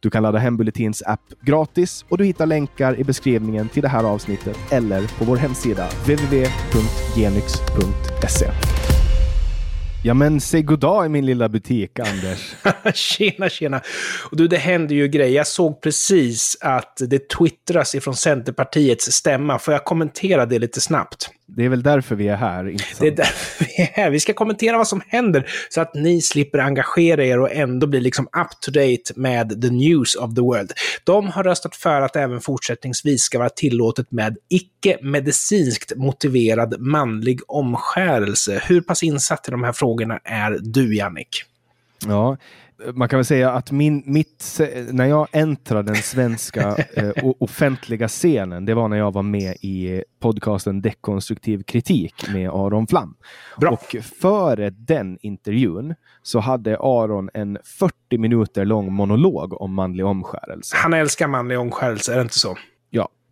Du kan ladda hem Bulletins app gratis och du hittar länkar i beskrivningen till det här avsnittet eller på vår hemsida www.genyx.se. Ja men säg goddag i min lilla butik, Anders. tjena, tjena. Och du, det händer ju grejer. Jag såg precis att det twittras ifrån Centerpartiets stämma. Får jag kommentera det lite snabbt? Det är väl därför vi är här, inte sant? Det är därför vi är här. Vi ska kommentera vad som händer så att ni slipper engagera er och ändå bli liksom up to date med the news of the world. De har röstat för att även fortsättningsvis ska vara tillåtet med icke-medicinskt motiverad manlig omskärelse. Hur pass insatt i de här frågorna är du, Jannik? Ja, man kan väl säga att min, mitt, när jag äntrade den svenska eh, offentliga scenen, det var när jag var med i podcasten Dekonstruktiv kritik med Aron Flam. Bra. Och före den intervjun så hade Aron en 40 minuter lång monolog om manlig omskärelse. Han älskar manlig omskärelse, är det inte så?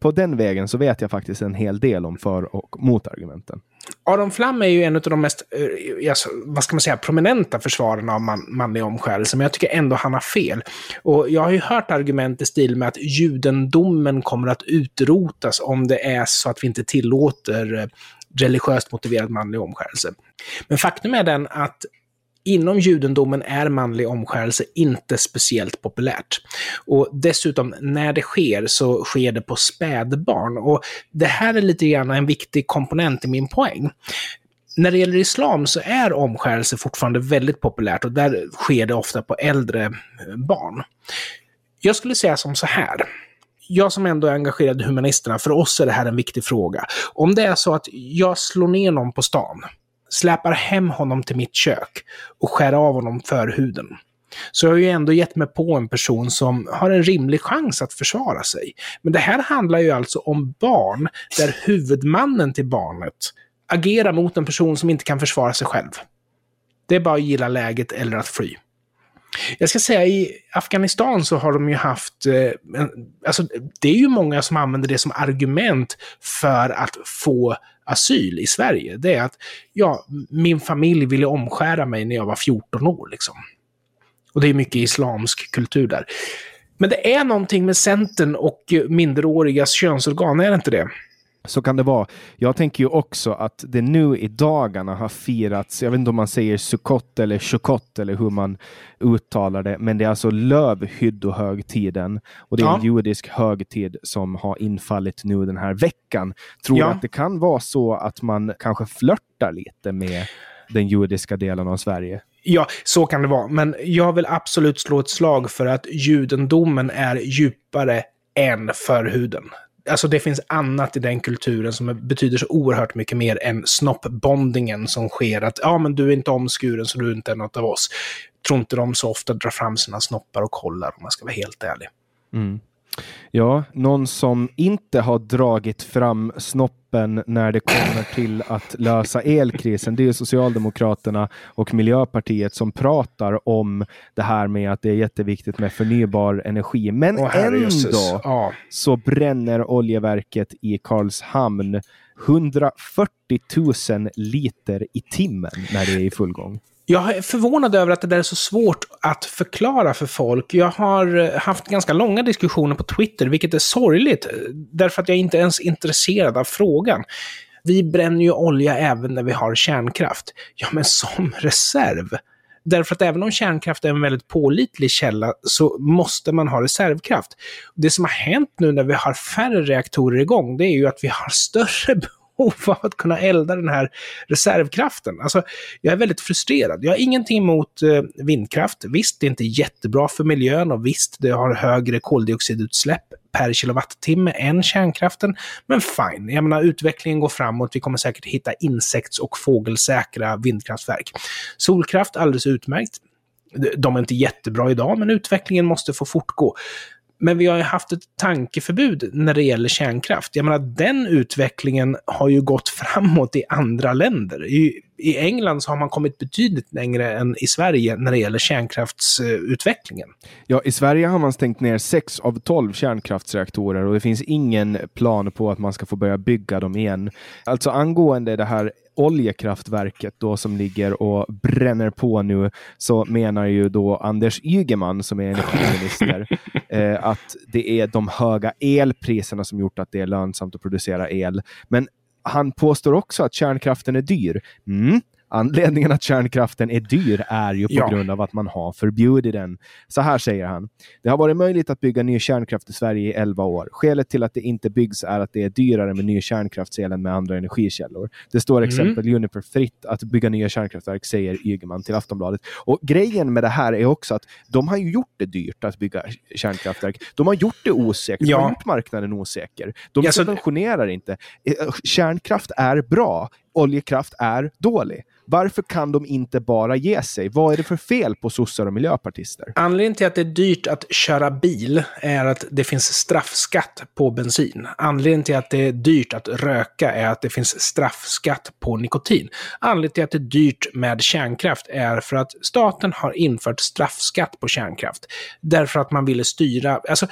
På den vägen så vet jag faktiskt en hel del om för och motargumenten. Aron Flam är ju en av de mest, eh, alltså, vad ska man säga, prominenta försvararna av man, manlig omskärelse, men jag tycker ändå han har fel. Och jag har ju hört argument i stil med att judendomen kommer att utrotas om det är så att vi inte tillåter eh, religiöst motiverad manlig omskärelse. Men faktum är den att inom judendomen är manlig omskärelse inte speciellt populärt. Och dessutom, när det sker så sker det på spädbarn. Och det här är lite grann en viktig komponent i min poäng. När det gäller islam så är omskärelse fortfarande väldigt populärt och där sker det ofta på äldre eh, barn. Jag skulle säga som så här jag som ändå är engagerad i humanisterna, för oss är det här en viktig fråga. Om det är så att jag slår ner någon på stan, släpar hem honom till mitt kök och skär av honom förhuden. Så jag har ju ändå gett mig på en person som har en rimlig chans att försvara sig. Men det här handlar ju alltså om barn där huvudmannen till barnet agerar mot en person som inte kan försvara sig själv. Det är bara att gilla läget eller att fly. Jag ska säga i Afghanistan så har de ju haft, eh, alltså det är ju många som använder det som argument för att få asyl i Sverige. Det är att, ja, min familj ville omskära mig när jag var 14 år liksom. Och det är mycket islamsk kultur där. Men det är någonting med Centern och minderårigas könsorgan, är det inte det? Så kan det vara. Jag tänker ju också att det nu i dagarna har firats, jag vet inte om man säger Sukkot eller Shukot eller hur man uttalar det, men det är alltså lövhyddohögtiden och det är ja. en judisk högtid som har infallit nu den här veckan. Tror ja. att det kan vara så att man kanske flörtar lite med den judiska delen av Sverige? Ja, så kan det vara. Men jag vill absolut slå ett slag för att judendomen är djupare än förhuden alltså det finns annat i den kulturen som betyder så oerhört mycket mer än snoppbondingen som sker. Att ja, men du är inte omskuren så du är inte något av oss. Tror inte de så ofta drar fram sina snoppar och kollar om man ska vara helt ärlig. Mm. Ja, någon som inte har dragit fram snoppen när det kommer till att lösa elkrisen, det är Socialdemokraterna och Miljöpartiet som pratar om det här med att det är jätteviktigt med förnybar energi. Men oh, ändå ja. så bränner oljeverket i Karlshamn 140 000 liter i timmen när det är i full gång. Jag är förvånad över att det där är så svårt att förklara för folk. Jag har eh, haft ganska långa diskussioner på Twitter, vilket är sorgligt, eh, därför att jag inte ens är intresserad av frågan. Vi bränner ju olja även när vi har kärnkraft. Ja, men som reserv. Därför att även om kärnkraft är en väldigt pålitlig källa så måste man ha reservkraft. Det som har hänt nu när vi har färre reaktorer igång, det är ju att vi har större behov av att kunna elda den här reservkraften. Alltså, jag är väldigt frustrerad. Jag har ingenting emot eh, vindkraft. Visst, det är inte jättebra för miljön och visst, det har högre koldioxidutsläpp per kilowattimme än kärnkraften. Men fine, jag menar utvecklingen går framåt. Vi kommer säkert hitta insekts och fågelsäkra vindkraftverk. Solkraft, alldeles utmärkt. De är inte jättebra idag, men utvecklingen måste få fortgå. Men vi har ju haft ett tankeförbud när det gäller kärnkraft. Jag menar, den utvecklingen har ju gått framåt i andra länder. I, i England så har man kommit betydligt längre än i Sverige när det gäller kärnkraftsutvecklingen. Ja, i Sverige har man stängt ner 6 av 12 kärnkraftsreaktorer och det finns ingen plan på att man ska få börja bygga dem igen. Alltså angående det här oljekraftverket då som ligger och bränner på nu så menar ju då Anders Ygeman som är energiminister eh, att det är de höga elpriserna som gjort att det är lönsamt att producera el. Men han påstår också att kärnkraften är dyr. Mm. Anledningen att kärnkraften är dyr är ju på ja. grund av att man har förbjudit den. Så här säger han. Det har varit möjligt att bygga ny kärnkraft i Sverige i 11 år. Skälet till att det inte byggs är att det är dyrare med ny kärnkraftsel än med andra energikällor. Det står mm. exempel mm. Uniper fritt att bygga nya kärnkraftverk, säger Ygeman till Aftonbladet. Och grejen med det här är också att de har ju gjort det dyrt att bygga kärnkraftverk. De har gjort det osäkert. Ja. De har gjort marknaden osäker. De ja, subventionerar så... inte. Eh, kärnkraft är bra oljekraft är dålig. Varför kan de inte bara ge sig? Vad är det för fel på sossar och miljöpartister? Anledningen till att det är dyrt att köra bil är att det finns straffskatt på bensin. Anledningen till att det är dyrt att röka är att det finns straffskatt på nikotin. Anledningen till att det är dyrt med kärnkraft är för att staten har infört straffskatt på kärnkraft. Därför att man ville styra, alltså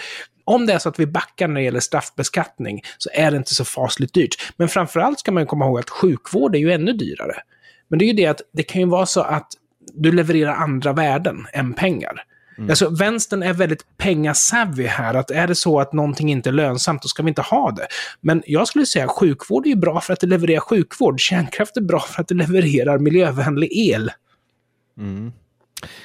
om det är så att vi backar när det gäller straffbeskattning så är det inte så fasligt dyrt. Men framförallt ska man komma ihåg att sjukvård är ju ännu dyrare. Men det är ju det att det kan ju vara så att du levererar andra värden än pengar. Mm. Alltså, vänstern är väldigt pengasavvy här. Att är det så att någonting inte är lönsamt, då ska vi inte ha det. Men jag skulle säga att sjukvård är ju bra för att det levererar sjukvård. Kärnkraft är bra för att det levererar miljövänlig el. Mm.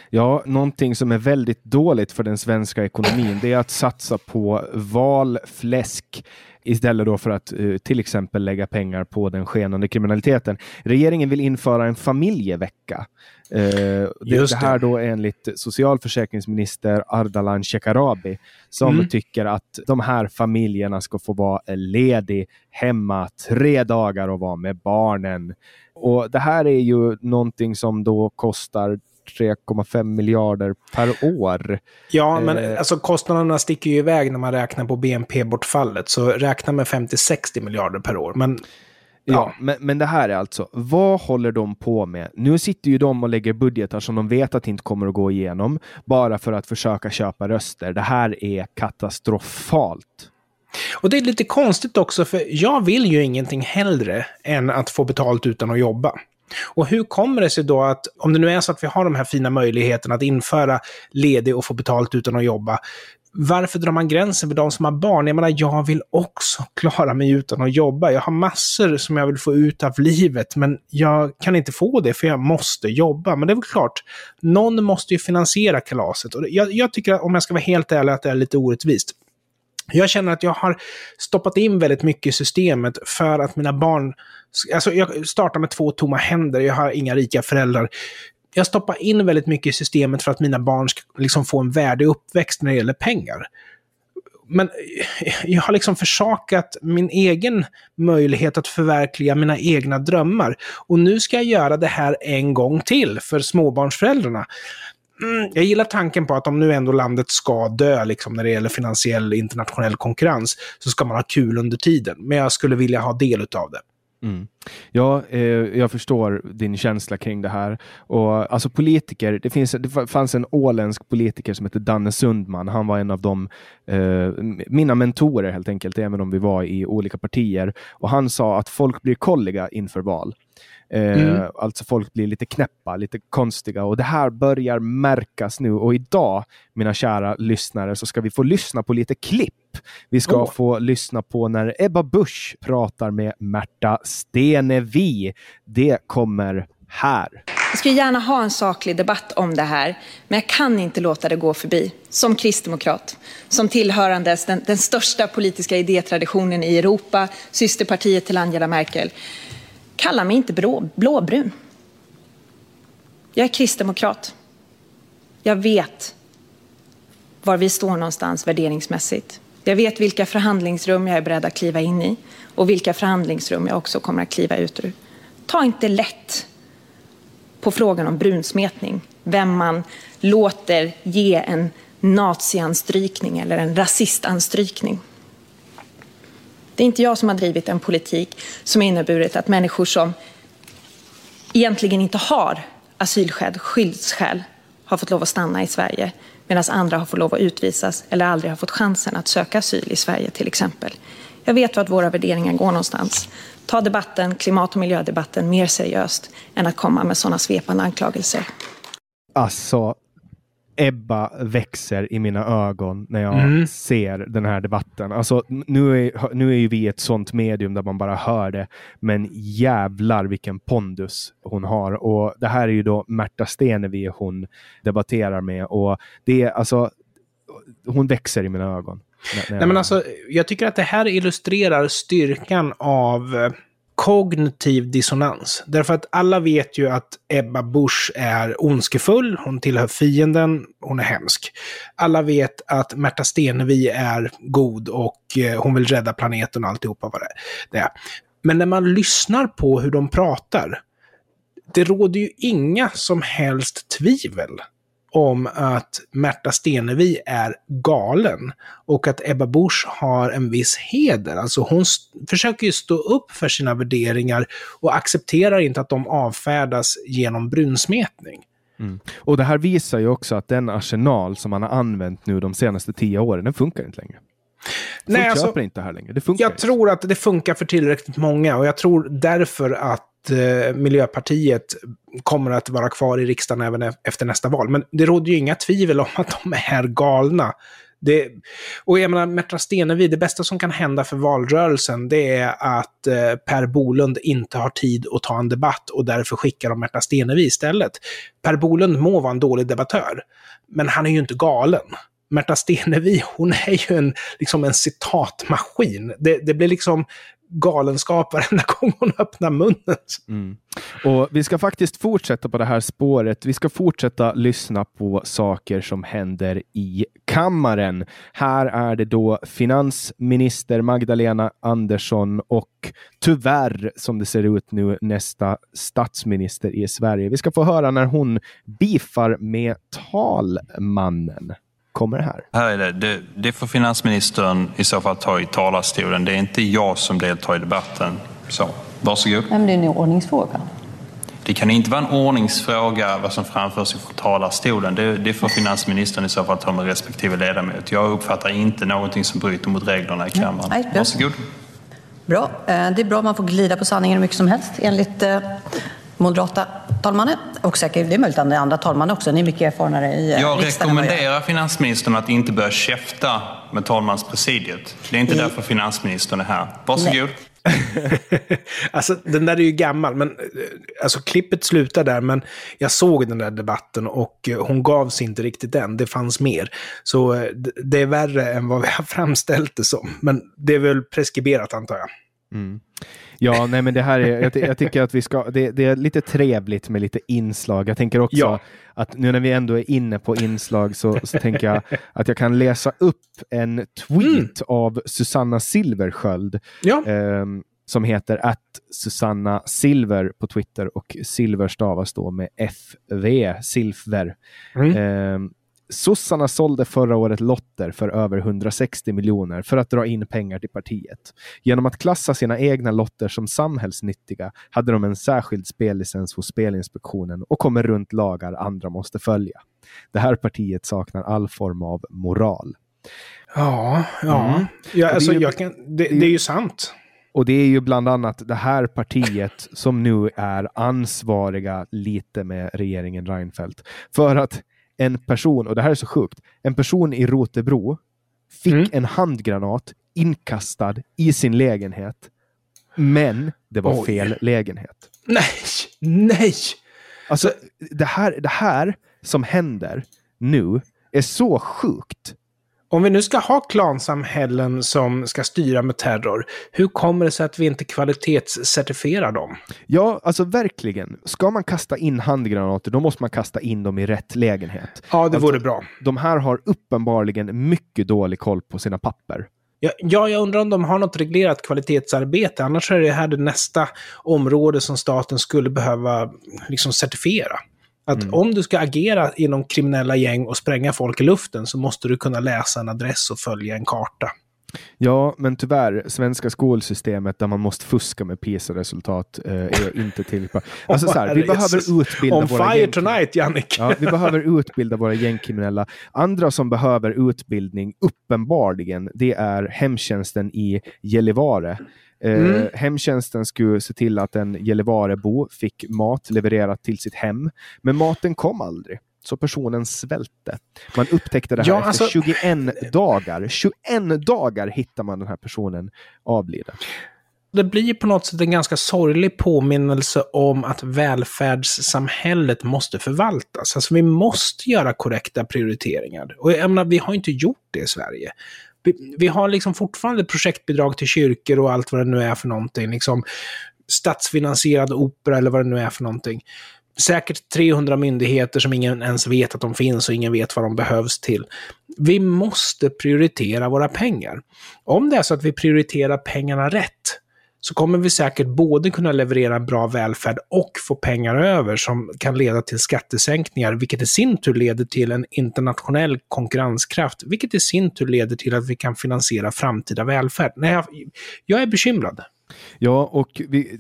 Ja, någonting som är väldigt dåligt för den svenska ekonomin, det är att satsa på valfläsk istället då för att uh, till exempel lägga pengar på den skenande kriminaliteten. Regeringen vill införa en familjevecka. Uh, det, det, här då enligt socialförsäkringsminister Ardalan Shekarabi som mm. tycker att de här familjerna ska få vara ledig hemma tre dagar och vara med barnen. Och Det här är ju någonting som då kostar 3,5 miljarder per år. Ja, men eh, alltså kostnaderna sticker ju iväg när man räknar på BNP-bortfallet. Så räkna med 50-60 miljarder per år. Men Ja, ja, men, men det här är alltså, vad håller de på med? Nu sitter ju de och lägger budgetar som de vet att inte kommer att gå igenom, bara för att försöka köpa röster. Det här är katastrofalt. Och det är lite konstigt också, för jag vill ju ingenting hellre än att få betalt utan att jobba. Och hur kommer det sig då att, om det nu är så att vi har de här fina möjligheterna att införa ledig och få betalt utan att jobba, varför drar man gränsen för de som har barn? Jag menar, jag vill också klara mig utan att jobba. Jag har massor som jag vill få ut av livet, men jag kan inte få det för jag måste jobba. Men det är väl klart, någon måste ju finansiera kalaset. Och jag, jag tycker, om jag ska vara helt ärlig, att det är lite orättvist. Jag känner att jag har stoppat in väldigt mycket i systemet för att mina barn... Alltså jag startar med två tomma händer, jag har inga rika föräldrar. Jag stoppar in väldigt mycket i systemet för att mina barn ska liksom få en värdig uppväxt när det gäller pengar. Men jag har liksom försakat min egen möjlighet att förverkliga mina egna drömmar. Och nu ska jag göra det här en gång till för småbarnsföräldrarna mm, jag gillar tanken på att om nu ändå landet ska dö liksom, när det gäller finansiell internationell konkurrens, så ska man ha kul under tiden. Men jag skulle vilja ha del av det. Mm. Ja, eh, jag förstår din känsla kring det här. Och, alltså politiker, det, finns, det fanns en åländsk politiker som heter Danne Sundman. Han var en av de, eh, mina mentorer helt enkelt, även om vi var i olika partier. Och han sa att folk blir kolliga inför val. Eh, mm. Alltså folk blir lite knäppa, lite konstiga och det här börjar märkas nu och idag, mina kära lyssnare, så ska vi få lyssna på lite klipp. Vi ska oh. få lyssna på när Ebba Busch pratar med Märta Stenevi. Det kommer här. Jag skulle gärna ha en saklig debatt om det här, men jag kan inte låta det gå förbi. Som kristdemokrat, som tillhörandes den, den största politiska idétraditionen i Europa, systerpartiet till Angela Merkel. Kalla mig inte blå, blåbrun. Jag är kristdemokrat. Jag vet var vi står någonstans värderingsmässigt. Jag vet vilka förhandlingsrum jag är beredd att kliva in i och vilka förhandlingsrum jag också kommer att kliva ut ur. Ta inte lätt på frågan om brunsmetning, vem man låter ge en nazianstrykning eller en rasistanstrykning. Det är inte jag som har drivit en politik som inneburit att människor som egentligen inte har asylskäl, skyddsskäl, har fått lov att stanna i Sverige medan andra har fått lov att utvisas eller aldrig har fått chansen att söka asyl i Sverige till exempel. Jag vet vart våra värderingar går någonstans. Ta debatten, klimat och miljödebatten, mer seriöst än att komma med sådana svepande anklagelser. Alltså, Ebba växer i mina ögon när jag mm. ser den här debatten. Alltså, nu, är, nu är ju vi ett sånt medium där man bara hör det, men jävlar vilken pondus hon har. Och Det här är ju då Märta Stenevi hon debatterar med och det är alltså, hon växer i mina ögon. Nej, men alltså, jag tycker att det här illustrerar styrkan av kognitiv dissonans. Därför att alla vet ju att Ebba Busch är ondskefull, hon tillhör fienden, hon är hemsk. Alla vet att Märta Stenevi är god och eh, hon vill rädda planeten och alltihopa vad det är. Men när man lyssnar på hur de pratar, det råder ju inga som helst tvivel om att Märta Stenevi är galen och att Ebba Busch har en viss heder. Alltså hon försöker ju stå upp för sina värderingar och accepterar inte att de avfärdas genom brunsmetning. Mm. Och det här visar ju också att den arsenal som man har använt nu de senaste tio åren, den funkar inte längre. Folk Nej, alltså, köper inte här längre. Det funkar jag inte. tror att det funkar för tillräckligt många och jag tror därför att Eh, Miljöpartiet kommer att vara kvar i riksdagen även e-, efter nästa val. Men det råder ju inga tvivel om att de är galna. Det, och jag menar, Märta Stenevi, det bästa som kan hända för valrörelsen det är att eh, Per Bolund inte har tid att ta en debatt och därför skickar de Märta Stenevi istället. Per Bolund må vara en dålig debattör, men han är ju inte galen. Märta Stenevi, hon är ju en, liksom en citatmaskin. Det, det blir liksom galenskap varenda gång hon öppnar munnen. Mm. Och Vi ska faktiskt fortsätta på det här spåret. Vi ska fortsätta lyssna på saker som händer i kammaren. Här är det då finansminister Magdalena Andersson och tyvärr, som det ser ut nu, nästa statsminister i Sverige. Vi ska få höra när hon bifar med talmannen kommer här? Här är det. det. Det får finansministern i så fall ta i talarstolen. Det är inte jag som deltar i debatten. Så, varsågod. Men det är en ordningsfråga. Det kan inte vara en ordningsfråga vad som framförs från talarstolen. Det, det får finansministern i så fall ta med respektive ledamot. Jag uppfattar inte någonting som bryter mot reglerna i kammaren. Nej, Varsågod. Bra. Eh, det är bra man får glida på sanningen hur mycket som helst enligt eh, moderata talmannen och säkert, det är möjligt att är andra talmannen också. Ni är mycket erfarnare i eh, Jag rekommenderar finansministern att inte börja käfta med talmanspresidiet. Det är inte I... därför finansministern är här. Varsågod. alltså, den där är ju gammal, men eh, alltså klippet slutar där, men jag såg den där debatten och eh, hon gavs inte riktigt än. Det fanns mer. Så det är värre än vad vi har framställt det som. Men det är väl preskriberat antar jag. Mm. Ja, nej men det här är, jag, jag tycker att vi ska, det, det, är lite trevligt med lite inslag. Jag tänker också ja. att nu när vi ändå är inne på inslag så, så tänker jag att jag kan läsa upp en tweet mm. av Susanna Silversköld. Ja. Eh, som heter att Susanna Silver på Twitter och Silver stavas då med FV, Silver. Mm. Eh, Sossarna sålde förra året lotter för över 160 miljoner för att dra in pengar till partiet. Genom att klassa sina egna lotter som samhällsnyttiga hade de en särskild spellicens hos Spelinspektionen och kommer runt lagar andra måste följa. Det här partiet saknar all form av moral. Ja, ja. Mm. ja alltså, det, är ju, kan, det, det är ju sant. Och det är ju bland annat det här partiet som nu är ansvariga lite med regeringen Reinfeldt. För att en person, och det här är så sjukt, en person i Rotebro fick mm. en handgranat inkastad i sin lägenhet. Men det var Oj. fel lägenhet. Nej, nej! Alltså, det här, det här som händer nu är så sjukt. Om vi nu ska ha klansamhällen som ska styra med terror, hur kommer det sig att vi inte kvalitetscertifierar dem? Ja, alltså verkligen. Ska man kasta in handgranater, då måste man kasta in dem i rätt lägenhet. Ja, det vore alltså, bra. De här har uppenbarligen mycket dålig koll på sina papper. Ja, ja, jag undrar om de har något reglerat kvalitetsarbete. Annars är det här det nästa område som staten skulle behöva liksom certifiera. Att Mm. om du ska agera inom kriminella gäng och spränga folk i luften så måste du kunna läsa en adress och följa en karta. Ja, men tyvärr, svenska skolsystemet där man måste fuska med PISA-resultat eh, är inte tillräckligt. Alltså så här, vi behöver utbilda On våra fire tonight, Jannik! Ja, vi behöver utbilda våra gängkriminella. Andra som behöver utbildning, uppenbarligen, det är hemtjänsten i Gällivare. Eh, Mm. Hemtjänsten skulle se till att en Gällivarebo fick mat levererat till sitt hem, men maten kom aldrig. Så personen svälte. Man upptäckte det här Ja, efter alltså- 21 dagar. 21 dagar hittar man den här personen avliden. det blir på något sätt en ganska sorglig påminnelse om att välfärdssamhället måste förvaltas. Alltså vi måste göra korrekta prioriteringar. Och jag menar, vi har inte gjort det i Sverige. Vi, vi har liksom fortfarande projektbidrag till kyrkor och allt vad det nu är för någonting. Liksom statsfinansierad opera eller vad det nu är för någonting. Säkert 300 myndigheter som ingen ens vet att de finns och ingen vet vad de behövs till. Vi måste prioritera våra pengar. Om det är så att vi prioriterar pengarna rätt, så kommer vi säkert både kunna leverera en bra välfärd och få pengar över som kan leda till skattesänkningar, vilket i sin tur leder till en internationell konkurrenskraft, vilket i sin tur leder till att vi kan finansiera framtida välfärd. Nej, jag, jag är bekymrad. Ja, och vi,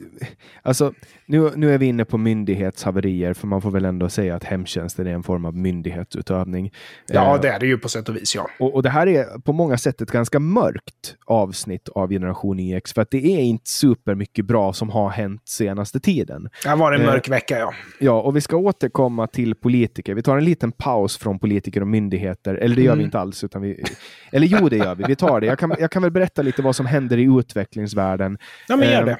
alltså, nu, nu är vi inne på myndighetshaverier, för man får väl ändå säga att hemtjänsten är en form av myndighetsutövning. Ja, Eh, det är det ju på sätt och vis, ja. Och, och det här är på många sätt ett ganska mörkt avsnitt av Generation EX, för att det är inte supermycket bra som har hänt senaste tiden. Det har varit en Eh, mörk vecka, ja. Ja, och vi ska återkomma till politiker. Vi tar en liten paus från politiker och myndigheter, eller det gör vi Mm. inte alls. Utan vi, eller jo, det gör vi. Vi tar det. Jag kan, jag kan väl berätta lite vad som händer i utvecklingsvärlden. Ja, men gör Eh, det.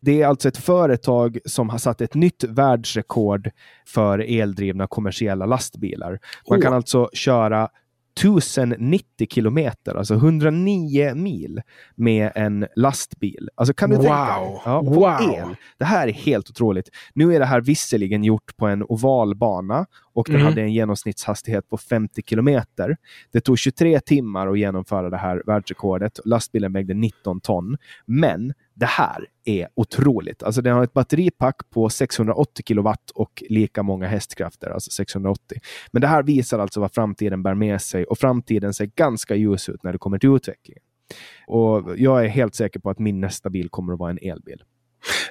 Det är alltså ett företag som har satt ett nytt världsrekord för eldrivna kommersiella lastbilar. Man Åh. kan alltså köra 1090 kilometer, alltså 109 mil med en lastbil. Alltså kan du tänka dig? Wow. Ja, på Wow. el. Det här är helt otroligt. Nu är det här visserligen gjort på en ovalbana och den Mhm. hade en genomsnittshastighet på 50 kilometer. Det tog 23 timmar att genomföra det här världsrekordet. Lastbilen vägde 19 ton. Men det här är otroligt. Alltså den har ett batteripack på 680 kilowatt och lika många hästkrafter, alltså 680. Men det här visar alltså vad framtiden bär med sig och framtiden ser ganska ljus ut när det kommer till utvecklingen. Och jag är helt säker på att min nästa bil kommer att vara en elbil.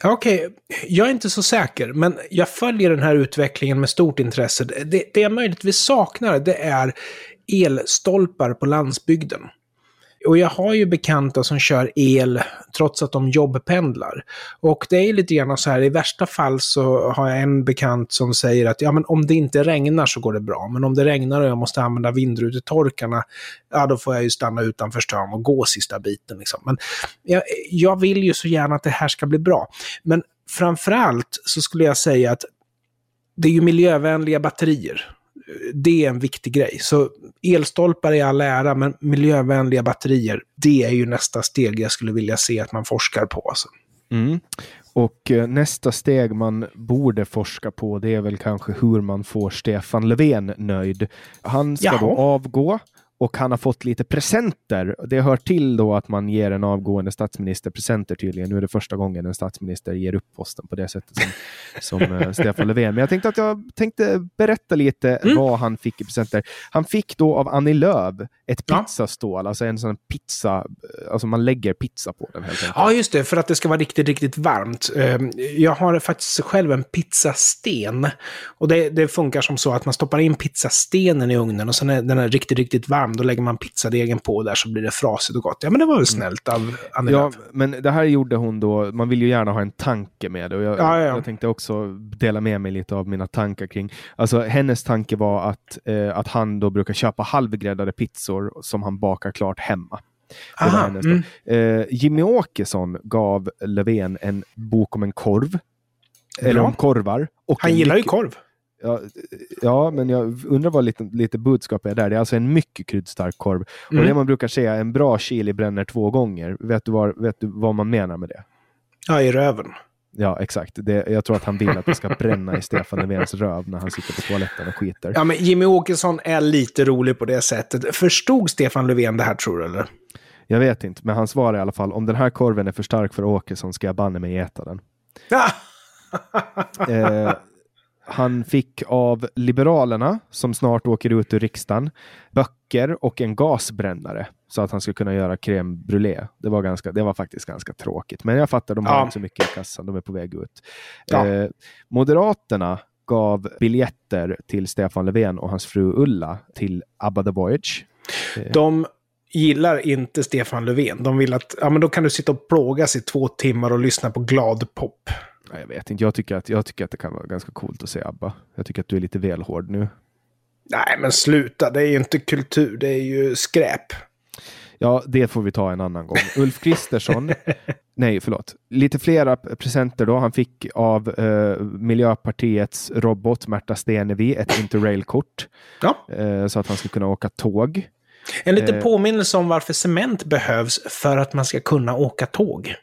Okej, Okej, jag är inte så säker, men jag följer den här utvecklingen med stort intresse. Det, det jag möjligtvis saknar, det är elstolpar på landsbygden. Och jag har ju bekanta som kör el trots att de jobbpendlar. Och det är lite grann så här, i värsta fall så har jag en bekant som säger att ja, men om det inte regnar så går det bra. Men om det regnar och jag måste använda vindrutetorkarna, ja då får jag ju stanna utanför stan och gå sista biten. Liksom. Men jag, jag vill ju så gärna att det här ska bli bra. Men framförallt så skulle jag säga att det är ju miljövänliga batterier. Det är en viktig grej. Så elstolpar är all ära, men miljövänliga batterier, det är ju nästa steg jag skulle vilja se att man forskar på. Alltså. Mm. Och eh, nästa steg man borde forska på det är väl kanske hur man får Stefan Löfven nöjd. Han ska Jaha. då avgå och han har fått lite presenter. Det hör till då att man ger en avgående statsminister presenter tydligen. Nu är det första gången en statsminister ger upp posten på det sättet som, som eh, Stefan Löfven. Men jag tänkte att jag tänkte berätta lite Mm. vad han fick i presenter. Han fick då av Annie Lööf ett Ja. pizzastål, alltså en sån pizza, alltså man lägger pizza på den helt enkelt. Ja, just det, för att det ska vara riktigt, riktigt varmt. Ehm, Jag har faktiskt själv en pizzasten. Och det, det funkar som så att man stoppar in pizzastenen i ugnen och sen när den är riktigt, riktigt varm, då lägger man pizzadegen på där så blir det frasigt och gott. Ja, men det var väl snällt av Annie Ja, men det här gjorde hon då, man vill ju gärna ha en tanke med det. Och jag, Ja, ja. jag tänkte också dela med mig lite av mina tankar kring, alltså hennes tanke var att, eh, att han då brukar köpa halvgräddade pizzor som han bakar klart hemma. Aha, mm. Eh, Jimmy Åkesson gav Löfven en bok om en korv. Eller Bra. om korvar. Och Han gillar ju korv. Ja, ja, men jag undrar vad lite, lite budskap är där. Det är alltså en mycket kryddstark korv. Och Mm. det man brukar säga, en bra chili bränner två gånger. Vet du, var, vet du vad man menar med det? Ja, i röven. Ja, exakt. Det, jag tror att han vill att det ska bränna i Stefan Löfvens röv när han sitter på toaletten och skiter. Ja, men Jimmy Åkesson är lite rolig på det sättet. Förstod Stefan Löfven det här, tror du, eller? Jag vet inte, men han svarar i alla fall, om den här korven är för stark för Åkesson ska jag banne mig äta den. Ja. Eh, Han fick av Liberalerna, som snart åker ut ur riksdagen, böcker och en gasbrännare så att han skulle kunna göra crème brûlée. Det var, ganska, det var faktiskt ganska tråkigt, men jag fattar, de har Ja. inte så mycket i kassan, de är på väg ut. Ja. Eh, Moderaterna gav biljetter till Stefan Löfven och hans fru Ulla till ABBA The Voyage. De gillar inte Stefan Löfven. De vill att, ja men då kan du sitta och plågas i två timmar och lyssna på glad pop. Ja, Jag vet inte, jag tycker, att, jag tycker att det kan vara ganska coolt att se ABBA. Jag tycker att du är lite väl hård nu. Nej, men sluta. Det är ju inte kultur, det är ju skräp. Ja, det får vi ta en annan gång. Ulf Kristersson, nej förlåt, lite flera presenter då. Han fick av eh, Miljöpartiets robot Märta Stenevi ett Interrail-kort Ja. eh, så att han ska kunna åka tåg. En liten Eh. påminnelse om varför cement behövs för att man ska kunna åka tåg.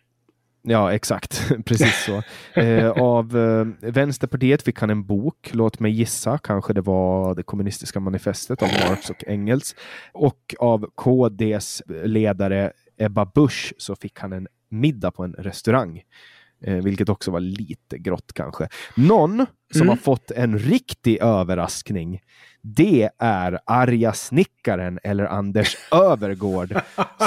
Ja, exakt. Precis så. Eh, av eh, Vänsterpartiet fick han en bok, låt mig gissa, kanske det var det kommunistiska manifestet av Marx och Engels. Och av KDs ledare Ebba Busch så fick han en middag på en restaurang. Eh, vilket också var lite grått kanske. Någon som Mm. har fått en riktig överraskning, det är arga snickaren eller Anders Övergård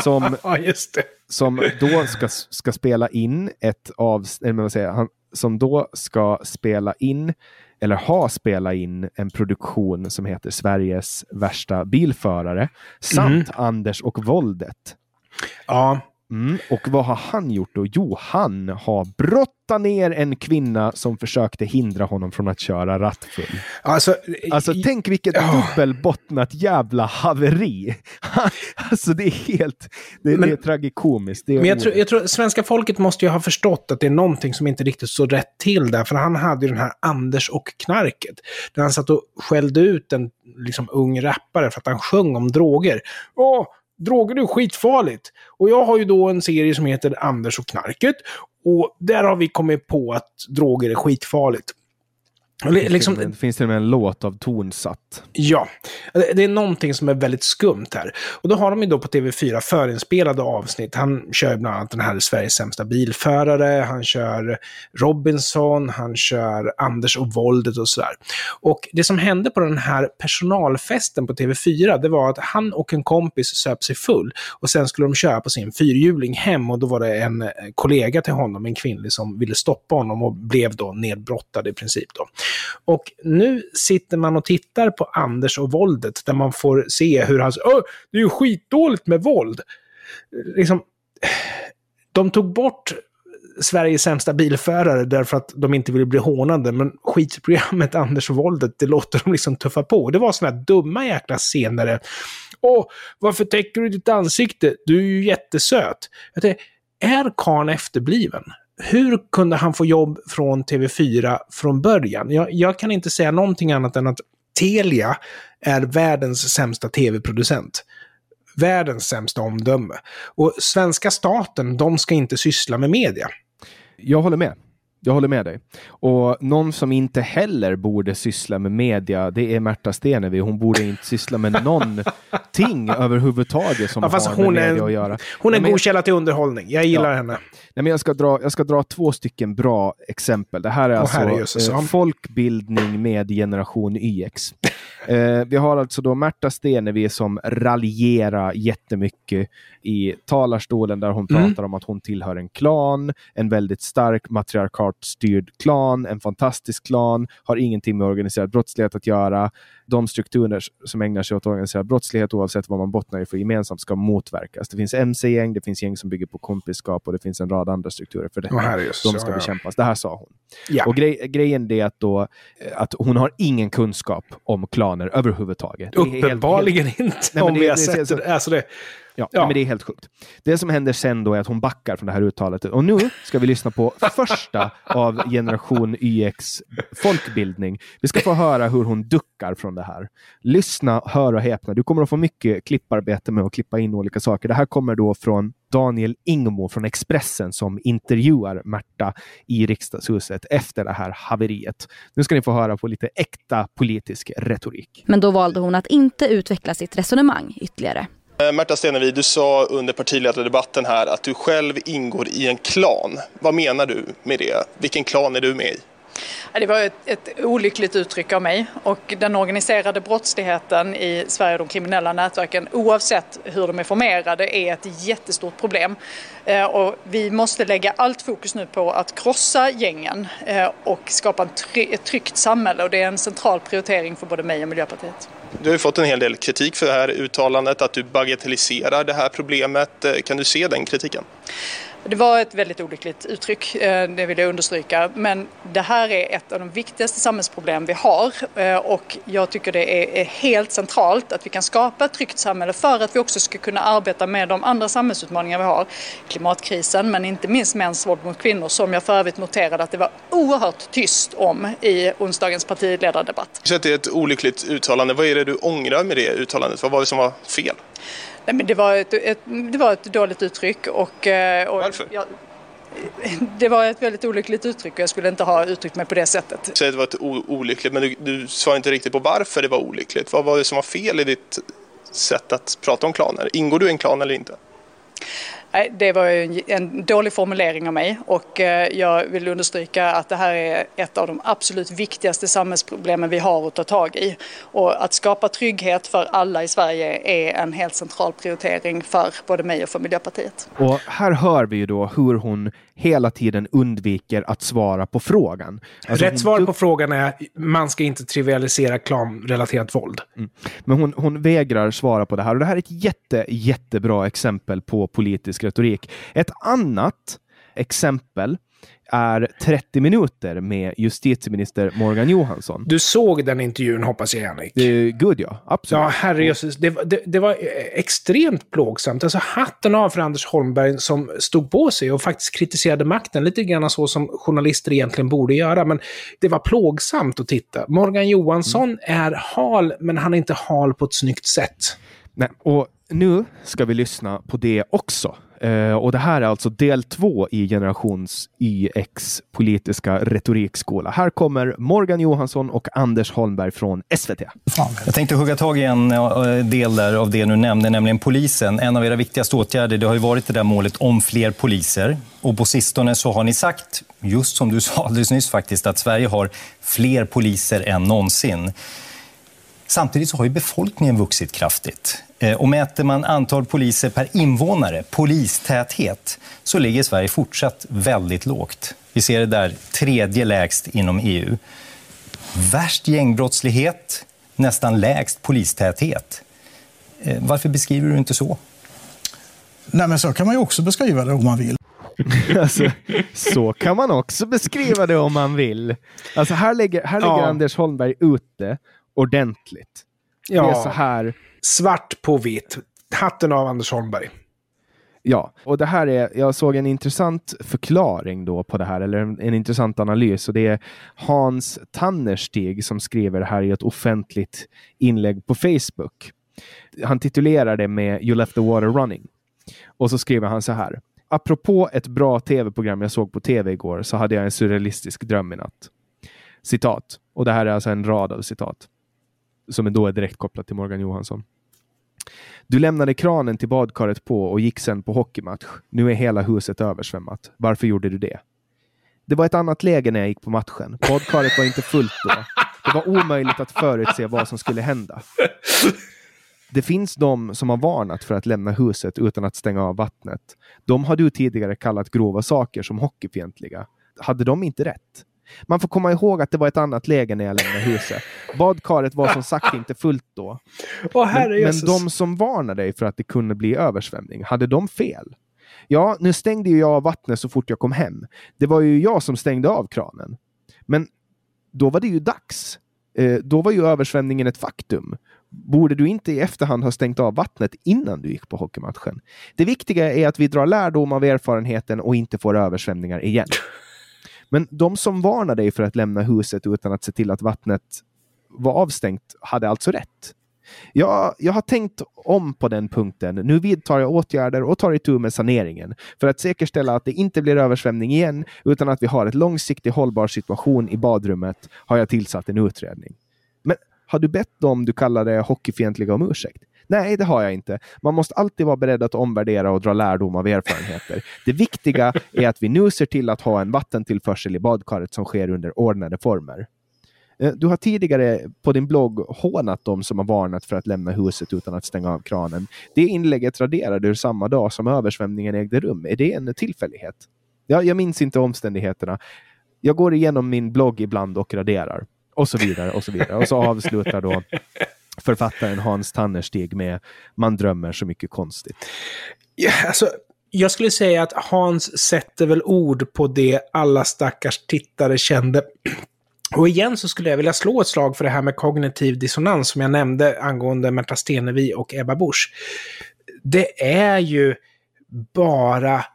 som just det. Som då ska, ska spela in ett av, eller vad säger jag, han, som då ska spela in eller ha spelat in en produktion som heter Sveriges värsta bilförare samt Anders och våldet. Ja, Mm. Och vad har han gjort då? Jo, han har brottat ner en kvinna som försökte hindra honom från att köra rattfull. alltså... Alltså i- tänk vilket Ja. dubbelbottnat jävla haveri. alltså det är helt, det, Men- det är tragikomiskt. Det är Men jag tror, jag tror svenska folket måste ju ha förstått att det är någonting som inte riktigt står rätt till där. För han hade ju den här Anders och knarket. Där han satt och skällde ut en liksom, ung rappare för att han sjöng om droger. Åh, droger är skitfarligt. Och jag har ju då en serie som heter Anders och knarket. Och där har vi kommit på att droger är skitfarligt. Det- Liksom, det finns till och med en låt av Tonsatt. Ja, det det är någonting som är väldigt skumt här. Och då har de ju då på TV4 förinspelade avsnitt. Han kör bland annat den här Sveriges sämsta bilförare, han kör Robinson, han kör Anders och våldet och sådär. Och det som hände på den här personalfesten på TV4, det var att han och en kompis söp sig full. Och sen skulle de köra på sin fyrhjuling hem och då var det en eh, kollega till honom, en kvinnlig, som ville stoppa honom och blev då nedbrottad i princip då. Och nu sitter man och tittar på Anders och våldet, där man får se hur han säger det är ju skitdåligt med våld. Liksom, de tog bort Sveriges sämsta bilförare därför att de inte ville bli hånade, men skitprogrammet Anders och våldet, det låter de liksom tuffa på. Det var såna här dumma jäkla scener. Åh, varför täcker du ditt ansikte? Du är ju jättesöt. Jag tänkte, är karln efterbliven? Hur kunde han få jobb från TV4 från början? Jag, jag kan inte säga någonting annat än att Telia är världens sämsta tv-producent. Världens sämsta omdöme. Och svenska staten, de ska inte syssla med media. Jag håller med. Jag håller med dig. Och någon som inte heller borde syssla med media, det är Märta Stenevi. Hon borde inte syssla med någonting överhuvudtaget som Ja, har med media att göra. Hon är men- god källa till underhållning. Jag gillar Ja. henne. Nej, men jag, ska dra, jag ska dra två stycken bra exempel. Det här är Åh, alltså eh, folkbildning med generation YX. eh, vi har alltså då Märta Stenevi som raljerar jättemycket i talarstolen där hon Mm. pratar om att hon tillhör en klan, en väldigt stark matriarkat styrd klan, en fantastisk klan, har ingenting med organiserad brottslighet att göra. De strukturer som ägnar sig åt organiserad brottslighet, oavsett vad man bottnar i för gemensamt, ska motverkas. Det finns MC-gäng, det finns gäng som bygger på kompiskap och det finns en rad andra strukturer för det. Herrejösses, De ska bekämpas. Det här sa hon. Ja. Och grej, grejen är att, då, att hon har ingen kunskap om klaner överhuvudtaget. Är helt- Uppenbarligen inte, men om vi har sett det. Alltså det. Ja, Ja. Men det är helt sjukt. Det som händer sen då är att hon backar från det här uttalet. Och nu ska vi lyssna på första av generation YX folkbildning. Vi ska få höra hur hon duckar från det här. Lyssna, hör och häpna. Du kommer att få mycket klipparbete med att klippa in olika saker. Det här kommer då från Daniel Ingmo från Expressen som intervjuar Märta i riksdagshuset efter det här haveriet. Nu ska ni få höra på lite äkta politisk retorik. Men då valde hon att inte utveckla sitt resonemang ytterligare. Eh, Märta Stenevi, du sa under partiledardebatten här att du själv ingår i en klan. Vad menar du med det? Vilken klan är du med i? Det var ett, ett, olyckligt uttryck av mig och den organiserade brottsligheten i Sverige och de kriminella nätverken oavsett hur de är formerade är ett jättestort problem. Eh, och vi måste lägga allt fokus nu på att krossa gängen eh, och skapa ett tryggt samhälle och det är en central prioritering för både mig och Miljöpartiet. Du har fått en hel del kritik för det här uttalandet, att du bagatelliserar det här problemet. Eh, kan du se den kritiken? Det var ett väldigt olyckligt uttryck, eh, det vill jag understryka. Men det här är ett av de viktigaste samhällsproblem vi har eh, och jag tycker det är helt centralt att vi kan skapa ett tryggt samhälle för att vi också ska kunna arbeta med de andra samhällsutmaningar vi har. Klimatkrisen men inte minst mäns våld mot kvinnor som jag för övrigt noterade att det var oerhört tyst om i onsdagens partiledardebatt. Så det är ett olyckligt uttalande. Vad är det du ångrar med det uttalandet? Vad var det som var fel? Nej, men det, var ett, ett, det var ett dåligt uttryck. Och, eh, och Varför? Jag, det var ett väldigt olyckligt uttryck och jag skulle inte ha uttryckt mig på det sättet. Så det var ett olyckligt, men du, du svarade inte riktigt på varför det var olyckligt. Vad var det som var fel i ditt sätt att prata om klaner? Ingår du i en klan eller inte? Nej, det var en dålig formulering av mig och eh, jag vill understryka att det här är ett av de absolut viktigaste samhällsproblemen vi har att ta tag i. Och att skapa trygghet för alla i Sverige är en helt central prioritering för både mig och för Miljöpartiet. Och här hör vi ju då hur hon hela tiden undviker att svara på frågan. Alltså Rätt svar på frågan är man ska inte trivialisera klanrelaterat våld. Mm. Men hon, hon vägrar svara på det här och det här är ett jätte, jättebra exempel på politisk retorik. Ett annat exempel är 30 minuter med justitieminister Morgan Johansson. Du såg den intervjun hoppas jag? Det är good, ja. Absolut. Ja, herrejösses. Det, det, det, var extremt plågsamt. Alltså hatten av för Anders Holmberg som stod på sig och faktiskt kritiserade makten lite grann så som journalister egentligen borde göra. Men det var plågsamt att titta. Morgan Johansson mm. är hal, men han är inte hal på ett snyggt sätt. Nej, och nu ska vi lyssna på det också. Uh, och det här är alltså del två i generations YX politiska retorikskola. Här kommer Morgan Johansson och Anders Holmberg från SVT. Jag tänkte hugga tag i en eh, del där av det du nämnde, nämligen polisen. En av era viktigaste åtgärder det har ju varit det där målet om fler poliser. Och på sistone så har ni sagt, just som du sa alldeles nyss faktiskt, att Sverige har fler poliser än någonsin. Samtidigt så har ju befolkningen vuxit kraftigt. Eh, och mäter man antal poliser per invånare, polistäthet, så ligger Sverige fortsatt väldigt lågt. Vi ser det där tredje lägst inom EU. Värst gängbrottslighet, nästan lägst polistäthet. Eh, varför beskriver du inte så? Nej, men så kan man ju också beskriva det om man vill. alltså, så kan man också beskriva det om man vill. Alltså, här lägger, här lägger ja. Anders Holmberg ut det ordentligt. Ja. Det är så här. Svart på vitt. Hatten av Anders Holmberg. Ja, och det här är, jag såg en intressant förklaring då på det här, eller en, en intressant analys, och det är Hans Tannerstig som skriver det här i ett offentligt inlägg på Facebook. Han titulerar det med You left the water running. Och så skriver han så här. Apropå ett bra tv-program jag såg på tv igår så hade jag en surrealistisk dröm i natt. Citat. Och det här är alltså en rad av citat som då är direkt kopplat till Morgan Johansson. Du lämnade kranen till badkaret på och gick sen på hockeymatch. Nu är hela huset översvämmat. Varför gjorde du det? Det var ett annat läge när jag gick på matchen. Badkaret var inte fullt då. Det var omöjligt att förutse vad som skulle hända. Det finns de som har varnat för att lämna huset utan att stänga av vattnet. De har du tidigare kallat grova saker som hockeyfientliga. Hade de inte rätt? Man får komma ihåg att det var ett annat läge när jag lämnade huset. Badkaret var som sagt inte fullt då. Oh, men, men de som varnade dig för att det kunde bli översvämning, hade de fel? Ja, nu stängde ju jag av vattnet så fort jag kom hem. Det var ju jag som stängde av kranen. Men då var det ju dags. Eh, då var ju översvämningen ett faktum. Borde du inte i efterhand ha stängt av vattnet innan du gick på hockeymatchen? Det viktiga är att vi drar lärdom av erfarenheten och inte får översvämningar igen. Men de som varnar dig för att lämna huset utan att se till att vattnet var avstängt hade alltså rätt. Jag, jag har tänkt om på den punkten. Nu vidtar jag åtgärder och tar itu med saneringen för att säkerställa att det inte blir översvämning igen utan att vi har ett långsiktigt hållbar situation i badrummet har jag tillsatt en utredning. Men har du bett dem du kallar det hockeyfientliga om ursäkt? Nej, det har jag inte. Man måste alltid vara beredd att omvärdera och dra lärdom av erfarenheter. Det viktiga är att vi nu ser till att ha en vattentillförsel i badkaret som sker under ordnade former. Eh, du har tidigare på din blogg hånat dem som har varnat för att lämna huset utan att stänga av kranen. Det inlägget raderade du samma dag som översvämningen ägde rum. Är det en tillfällighet? Ja, jag minns inte omständigheterna. Jag går igenom min blogg ibland och raderar. Och så vidare och så vidare. Och så avslutar då författaren Hans Tannerstig med Man drömmer så mycket konstigt. Ja, alltså, jag skulle säga att Hans sätter väl ord på det alla stackars tittare kände. Och igen så skulle jag vilja slå ett slag för det här med kognitiv dissonans som jag nämnde angående Märta Stenevi och Ebba Busch. Det är ju bara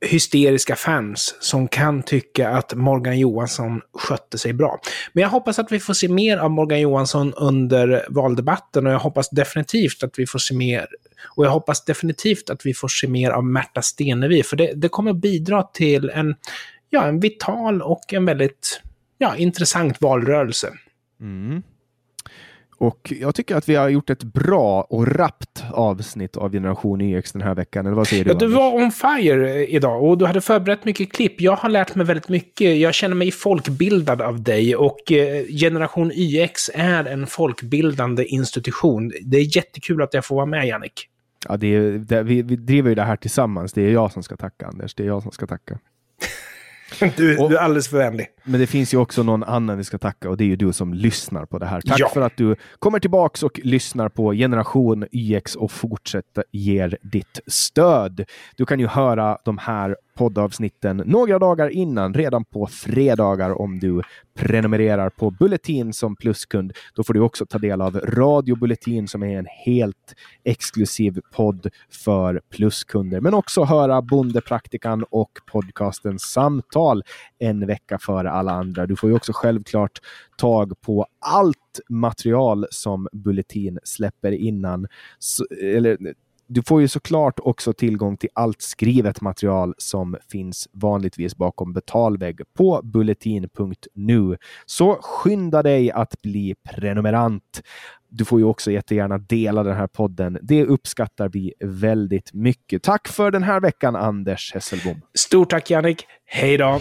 hysteriska fans som kan tycka att Morgan Johansson skötte sig bra. Men jag hoppas att vi får se mer av Morgan Johansson under valdebatten och jag hoppas definitivt att vi får se mer och jag hoppas definitivt att vi får se mer av Märta Stenevi, för det, det kommer bidra till en, ja, en vital och en väldigt ja, intressant valrörelse. Mm. Och jag tycker att vi har gjort ett bra och rappt avsnitt av Generation YX den här veckan. Eller vad säger du? Ja, du var on fire idag och du hade förberett mycket klipp. Jag har lärt mig väldigt mycket. Jag känner mig folkbildad av dig och eh, Generation YX är en folkbildande institution. Det är jättekul att jag får vara med, Jannik. Ja, det är, det, vi, vi driver ju det här tillsammans. Det är jag som ska tacka, Anders. Det är jag som ska tacka. Du, och, du, är alldeles för vänlig. Men det finns ju också någon annan vi ska tacka och det är ju du som lyssnar på det här. Tack ja. för att du kommer tillbaks och lyssnar på Generation YX och fortsätter ger ditt stöd. Du kan ju höra de här poddavsnitten några dagar innan, redan på fredagar om du prenumererar på Bulletin som pluskund. Då får du också ta del av Radio Bulletin som är en helt exklusiv podd för pluskunder, men också höra Bondepraktikan och podcasten Samtal en vecka före alla andra. Du får ju också självklart tag på allt material som Bulletin släpper innan. Eller du får ju såklart också tillgång till allt skrivet material som finns vanligtvis bakom betalvägg på bulletin.nu. Så skynda dig att bli prenumerant. Du får ju också jättegärna dela den här podden. Det uppskattar vi väldigt mycket. Tack för den här veckan, Anders Hesselbom. Stort tack, Jannik. Hej då!